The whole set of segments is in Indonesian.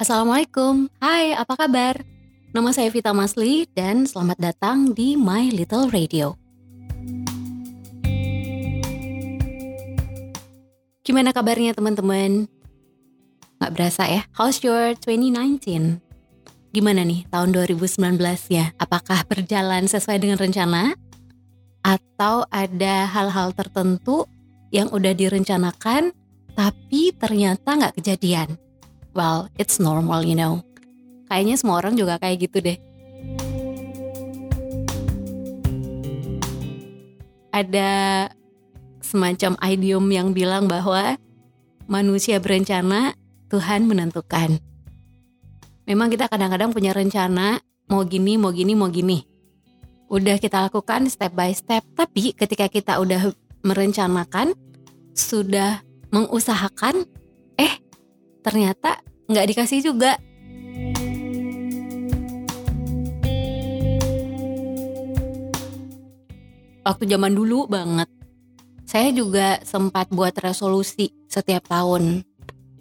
Assalamualaikum, hai apa kabar? Nama saya Vita Masli dan selamat datang di My Little Radio. Gimana kabarnya teman-teman? Gak berasa ya, how's your 2019? Gimana nih tahun 2019 ya? Apakah berjalan sesuai dengan rencana? Atau ada hal-hal tertentu yang udah direncanakan tapi ternyata nggak kejadian? Well, it's normal you know. Kayaknya semua orang juga kayak gitu deh. Ada semacam idiom yang bilang bahwa manusia berencana, Tuhan menentukan. Memang kita kadang-kadang punya rencana mau gini, mau gini, mau gini. Udah kita lakukan step by step, tapi ketika kita udah merencanakan, sudah mengusahakan, eh ternyata nggak dikasih juga. Waktu zaman dulu banget, saya juga sempat buat resolusi setiap tahun.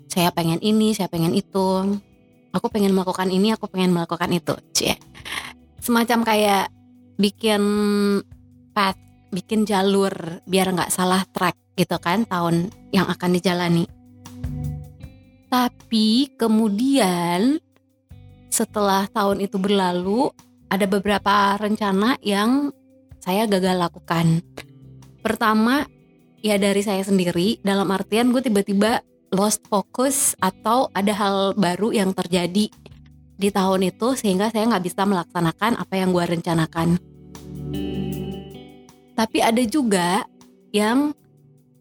Saya pengen ini, saya pengen itu. Aku pengen melakukan ini, aku pengen melakukan itu. Cie. Semacam kayak bikin path, bikin jalur biar nggak salah track gitu kan tahun yang akan dijalani. Tapi kemudian setelah tahun itu berlalu, ada beberapa rencana yang saya gagal lakukan. Pertama, ya dari saya sendiri, dalam artian gue tiba-tiba lost focus atau ada hal baru yang terjadi di tahun itu sehingga saya nggak bisa melaksanakan apa yang gue rencanakan. Tapi ada juga yang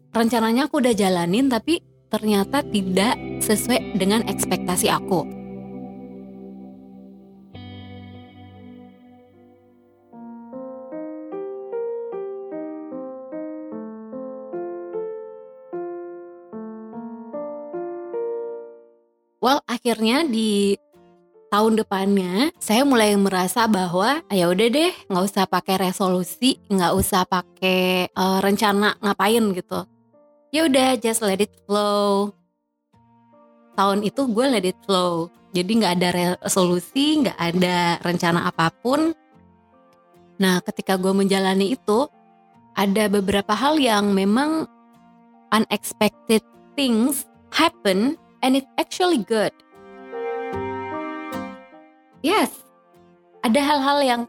rencananya aku udah jalanin tapi ternyata tidak sesuai dengan ekspektasi aku. Well, akhirnya di tahun depannya saya mulai merasa bahwa ah, ya udah deh nggak usah pakai resolusi nggak usah pakai uh, rencana ngapain gitu ya udah just let it flow. Tahun itu gue let it flow. Jadi nggak ada resolusi nggak ada rencana apa pun. Nah ketika gue menjalani itu ada beberapa hal yang memang unexpected things happen and it actually good. Yes, ada hal-hal yang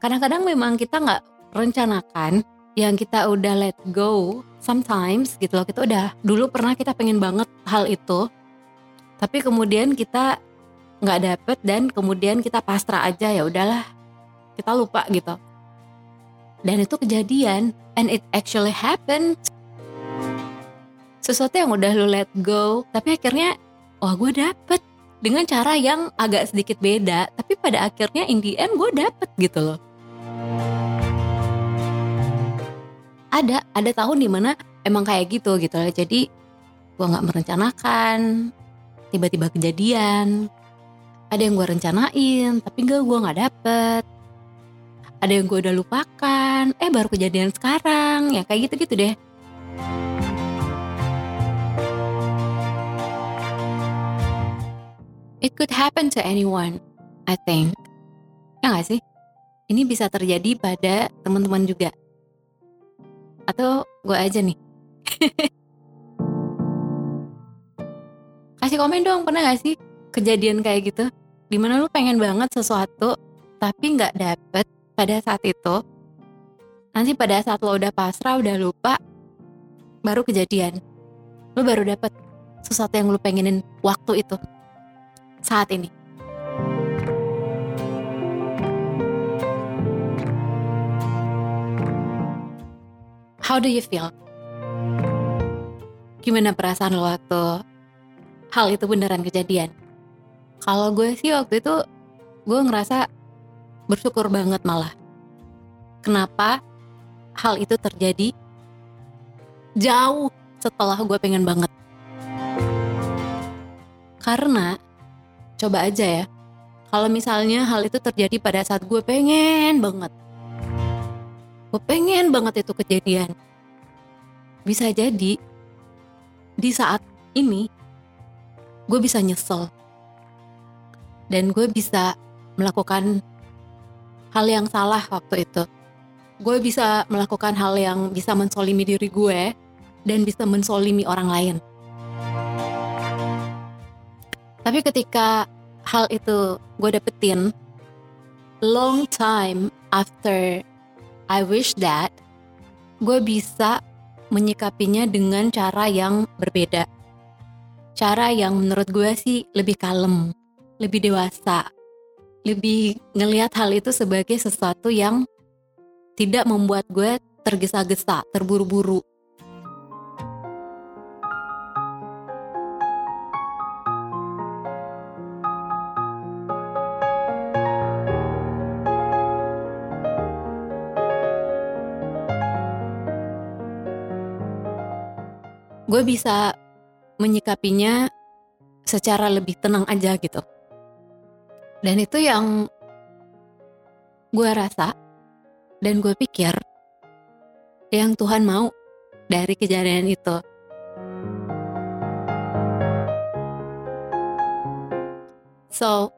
kadang-kadang memang kita nggak rencanakan, yang kita udah let go sometimes gitu loh. Kita udah dulu pernah kita pengen banget hal itu, tapi kemudian kita nggak dapet dan kemudian kita pasrah aja ya udahlah, kita lupa gitu. Dan itu kejadian, and it actually happened sesuatu yang udah lu let go tapi akhirnya wah gue dapet dengan cara yang agak sedikit beda tapi pada akhirnya in the end gue dapet gitu loh ada ada tahun di mana emang kayak gitu gitu loh. Jadi gue nggak merencanakan. Tiba-tiba kejadian. Ada yang gue rencanain tapi gak gue nggak dapet. Ada yang gue udah lupakan. Eh baru kejadian sekarang. Ya kayak gitu gitu deh. It could happen to anyone, I think. Ya gak sih? Ini bisa terjadi pada teman-teman juga. Atau gue aja nih. Kasih komen dong, pernah gak sih kejadian kayak gitu? Di mana lu pengen banget sesuatu, tapi gak dapet pada saat itu. Nanti pada saat lo udah pasrah, udah lupa, baru kejadian. Lu baru dapet sesuatu yang lu pengenin waktu itu saat ini. How do you feel? Gimana perasaan lo waktu hal itu beneran kejadian? Kalau gue sih waktu itu gue ngerasa bersyukur banget malah. Kenapa hal itu terjadi jauh setelah gue pengen banget. Karena Coba aja ya. Kalau misalnya hal itu terjadi pada saat gue pengen banget. Gue pengen banget itu kejadian. Bisa jadi di saat ini gue bisa nyesel. dan gue bisa melakukan hal yang salah waktu itu. Gue bisa melakukan hal yang bisa mensolimi diri gue dan bisa mensolimi orang lain. Tapi ketika hal itu gue dapetin, long time after I wish that, gue bisa menyikapinya dengan cara yang berbeda. Cara yang menurut gue sih lebih kalem, lebih dewasa, lebih ngelihat hal itu sebagai sesuatu yang tidak membuat gue tergesa-gesa, terburu-buru. Gue bisa menyikapinya secara lebih tenang aja gitu. Dan itu yang gue rasa dan gue pikir yang Tuhan mau dari kejadian itu. So,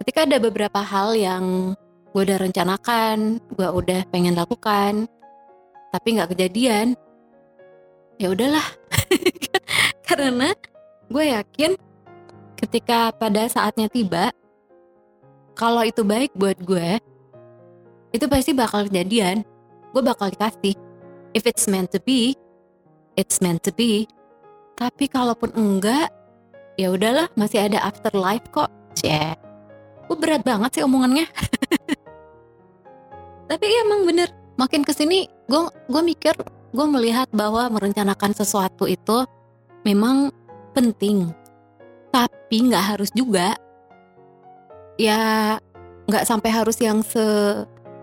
ketika ada beberapa hal yang gue udah rencanakan, gue udah pengen lakukan, tapi nggak kejadian, ya udahlah. Karena gue yakin ketika pada saatnya tiba, kalau itu baik buat gue, itu pasti bakal kejadian. Gue bakal dikasih. If it's meant to be, it's meant to be. Tapi kalaupun enggak, ya udahlah, masih ada afterlife kok. Cie. Gue berat banget sih omongannya. Tapi ya emang bener, makin ke sini gue gue mikir, gue melihat bahwa merencanakan sesuatu itu memang penting. Tapi nggak harus juga. Ya nggak sampai harus yang se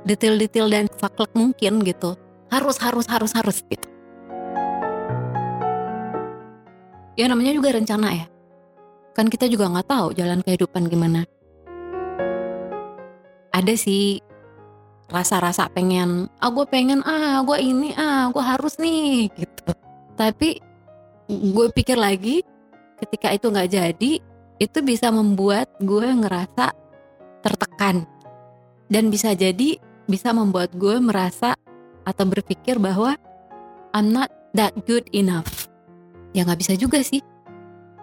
detail-detail dan saklek mungkin gitu. Harus harus harus harus gitu. Ya namanya juga rencana ya. Kan kita juga nggak tahu jalan kehidupan gimana. Ada sih rasa-rasa pengen ah gue pengen ah gue ini ah gue harus nih gitu tapi gue pikir lagi ketika itu nggak jadi itu bisa membuat gue ngerasa tertekan dan bisa jadi bisa membuat gue merasa atau berpikir bahwa I'm not that good enough. Ya nggak bisa juga sih.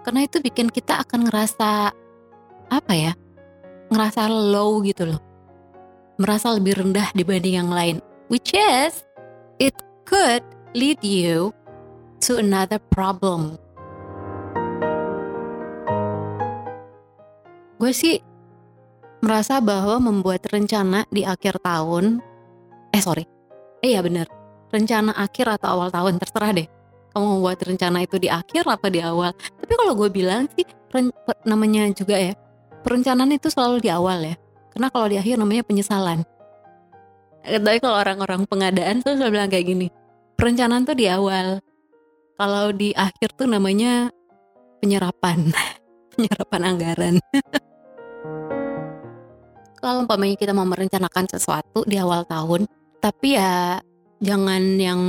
Karena itu bikin kita akan ngerasa apa ya? Ngerasa low gitu loh. Merasa lebih rendah dibanding yang lain. Which is it could lead you to another problem. Gue sih merasa bahwa membuat rencana di akhir tahun, eh sorry, eh ya bener, rencana akhir atau awal tahun terserah deh. Kamu membuat rencana itu di akhir apa di awal. Tapi kalau gue bilang sih namanya juga ya, perencanaan itu selalu di awal ya. Karena kalau di akhir namanya penyesalan. Tapi kalau orang-orang pengadaan tuh selalu bilang kayak gini, perencanaan tuh di awal. Kalau di akhir tuh namanya penyerapan, penyerapan anggaran. kalau umpamanya kita mau merencanakan sesuatu di awal tahun, tapi ya jangan yang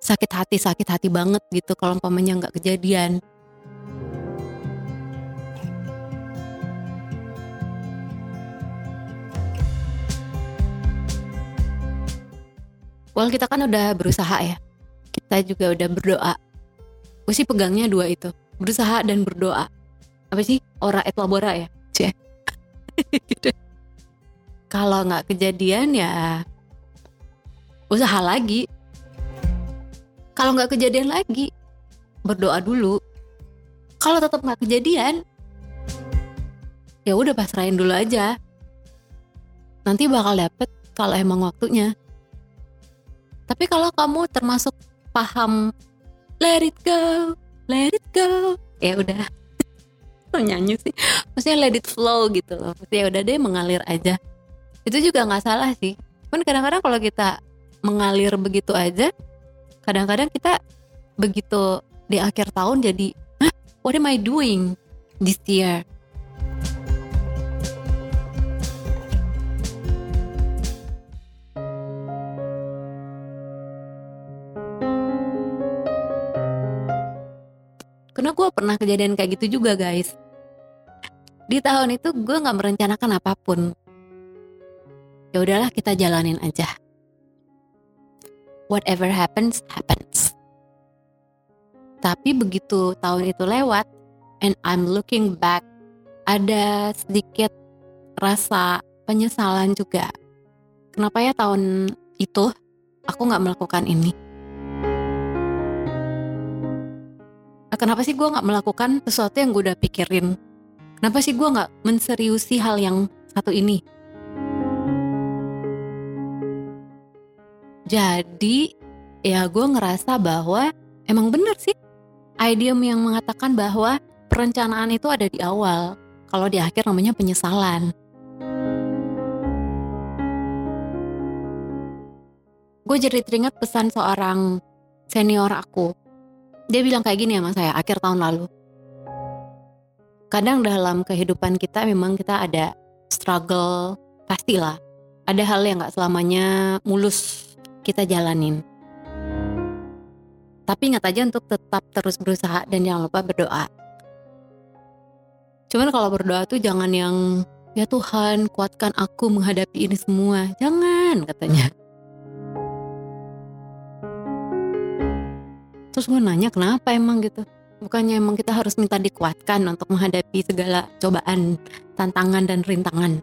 sakit hati sakit hati banget gitu kalau umpamanya nggak kejadian. Well kita kan udah berusaha ya, kita juga udah berdoa. Gue sih pegangnya dua itu, berusaha dan berdoa. Apa sih? Ora et labora ya? Cie. gitu kalau nggak kejadian ya usaha lagi kalau nggak kejadian lagi berdoa dulu kalau tetap nggak kejadian ya udah pasrahin dulu aja nanti bakal dapet kalau emang waktunya tapi kalau kamu termasuk paham let it go let it go ya udah. Nyanyi sih. Maksudnya let it flow gitu loh. Ya udah deh mengalir aja. Itu juga nggak salah sih. Cuman kadang-kadang kalau kita mengalir begitu aja kadang-kadang kita begitu di akhir tahun jadi Hah, what am I doing this year pernah kejadian kayak gitu juga guys. Di tahun itu gue nggak merencanakan apa pun. Ya udahlah kita jalanin aja. Whatever happens happens. Tapi begitu tahun itu lewat and I'm looking back ada sedikit rasa penyesalan juga. Kenapa ya tahun itu aku nggak melakukan ini kenapa sih gue nggak melakukan sesuatu yang gue udah pikirin? Kenapa sih gue nggak menseriusi hal yang satu ini? Jadi ya gue ngerasa bahwa emang bener sih idiom yang mengatakan bahwa perencanaan itu ada di awal kalau di akhir namanya penyesalan. Gue jadi teringat pesan seorang senior aku. Dia bilang kayak gini sama saya akhir tahun lalu. Kadang dalam kehidupan kita memang kita ada struggle, pastilah. Ada hal yang gak selamanya mulus kita jalanin. Tapi ingat aja untuk tetap terus berusaha dan jangan lupa berdoa. Cuman kalau berdoa tuh jangan yang ya Tuhan kuatkan aku menghadapi ini semua. Jangan katanya. Terus gue nanya kenapa emang gitu. Bukannya emang kita harus minta dikuatkan untuk menghadapi segala cobaan, tantangan, dan rintangan.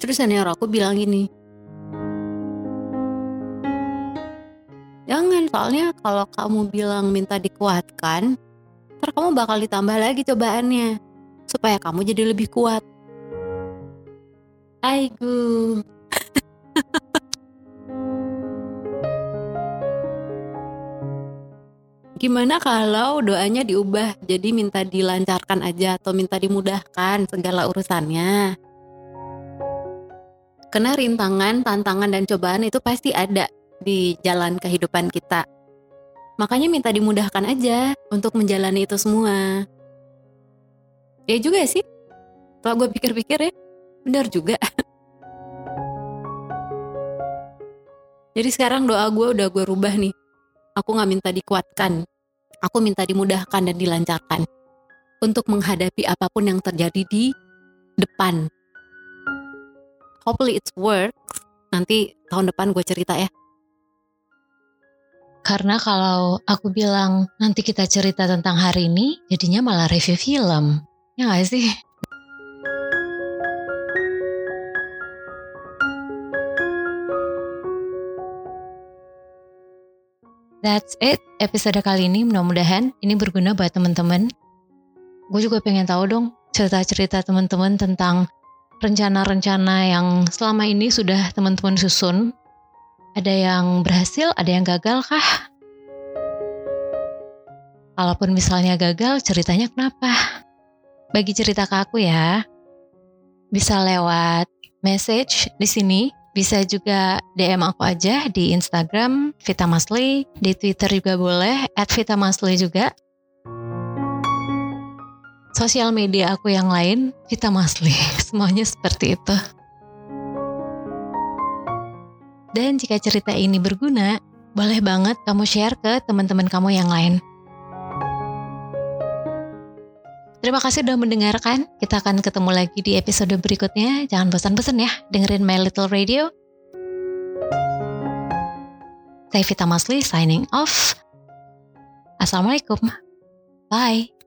Terus senior aku bilang gini, Jangan, soalnya kalau kamu bilang minta dikuatkan, ntar kamu bakal ditambah lagi cobaannya. Supaya kamu jadi lebih kuat. Aigu. Gimana kalau doanya diubah jadi minta dilancarkan aja atau minta dimudahkan segala urusannya? Karena rintangan, tantangan, dan cobaan itu pasti ada di jalan kehidupan kita. Makanya minta dimudahkan aja untuk menjalani itu semua. Ya juga sih, kalau gue pikir-pikir ya, benar juga. Jadi sekarang doa gue udah gue rubah nih Aku gak minta dikuatkan. Aku minta dimudahkan dan dilancarkan untuk menghadapi apa pun yang terjadi di depan. Hopefully it's works. Nanti tahun depan gue cerita ya. Karena kalau aku bilang nanti kita cerita tentang hari ini, jadinya malah review film. Ya gak sih? That's it episode kali ini mudah-mudahan ini berguna buat teman-teman. Gue juga pengen tahu dong cerita-cerita teman-teman tentang rencana-rencana yang selama ini sudah teman-teman susun. Ada yang berhasil, ada yang gagal kah? Kalaupun misalnya gagal, ceritanya kenapa? Bagi cerita ke aku ya. Bisa lewat message di sini bisa juga DM aku aja di Instagram Vita Masli, di Twitter juga boleh at Vita Masli juga. Sosial media aku yang lain Vita Masli, semuanya seperti itu. Dan jika cerita ini berguna, boleh banget kamu share ke teman-teman kamu yang lain. Terima kasih sudah mendengarkan. Kita akan ketemu lagi di episode berikutnya. Jangan bosan-bosan ya dengerin My Little Radio. Saya Vita Masli signing off. Assalamualaikum. Bye.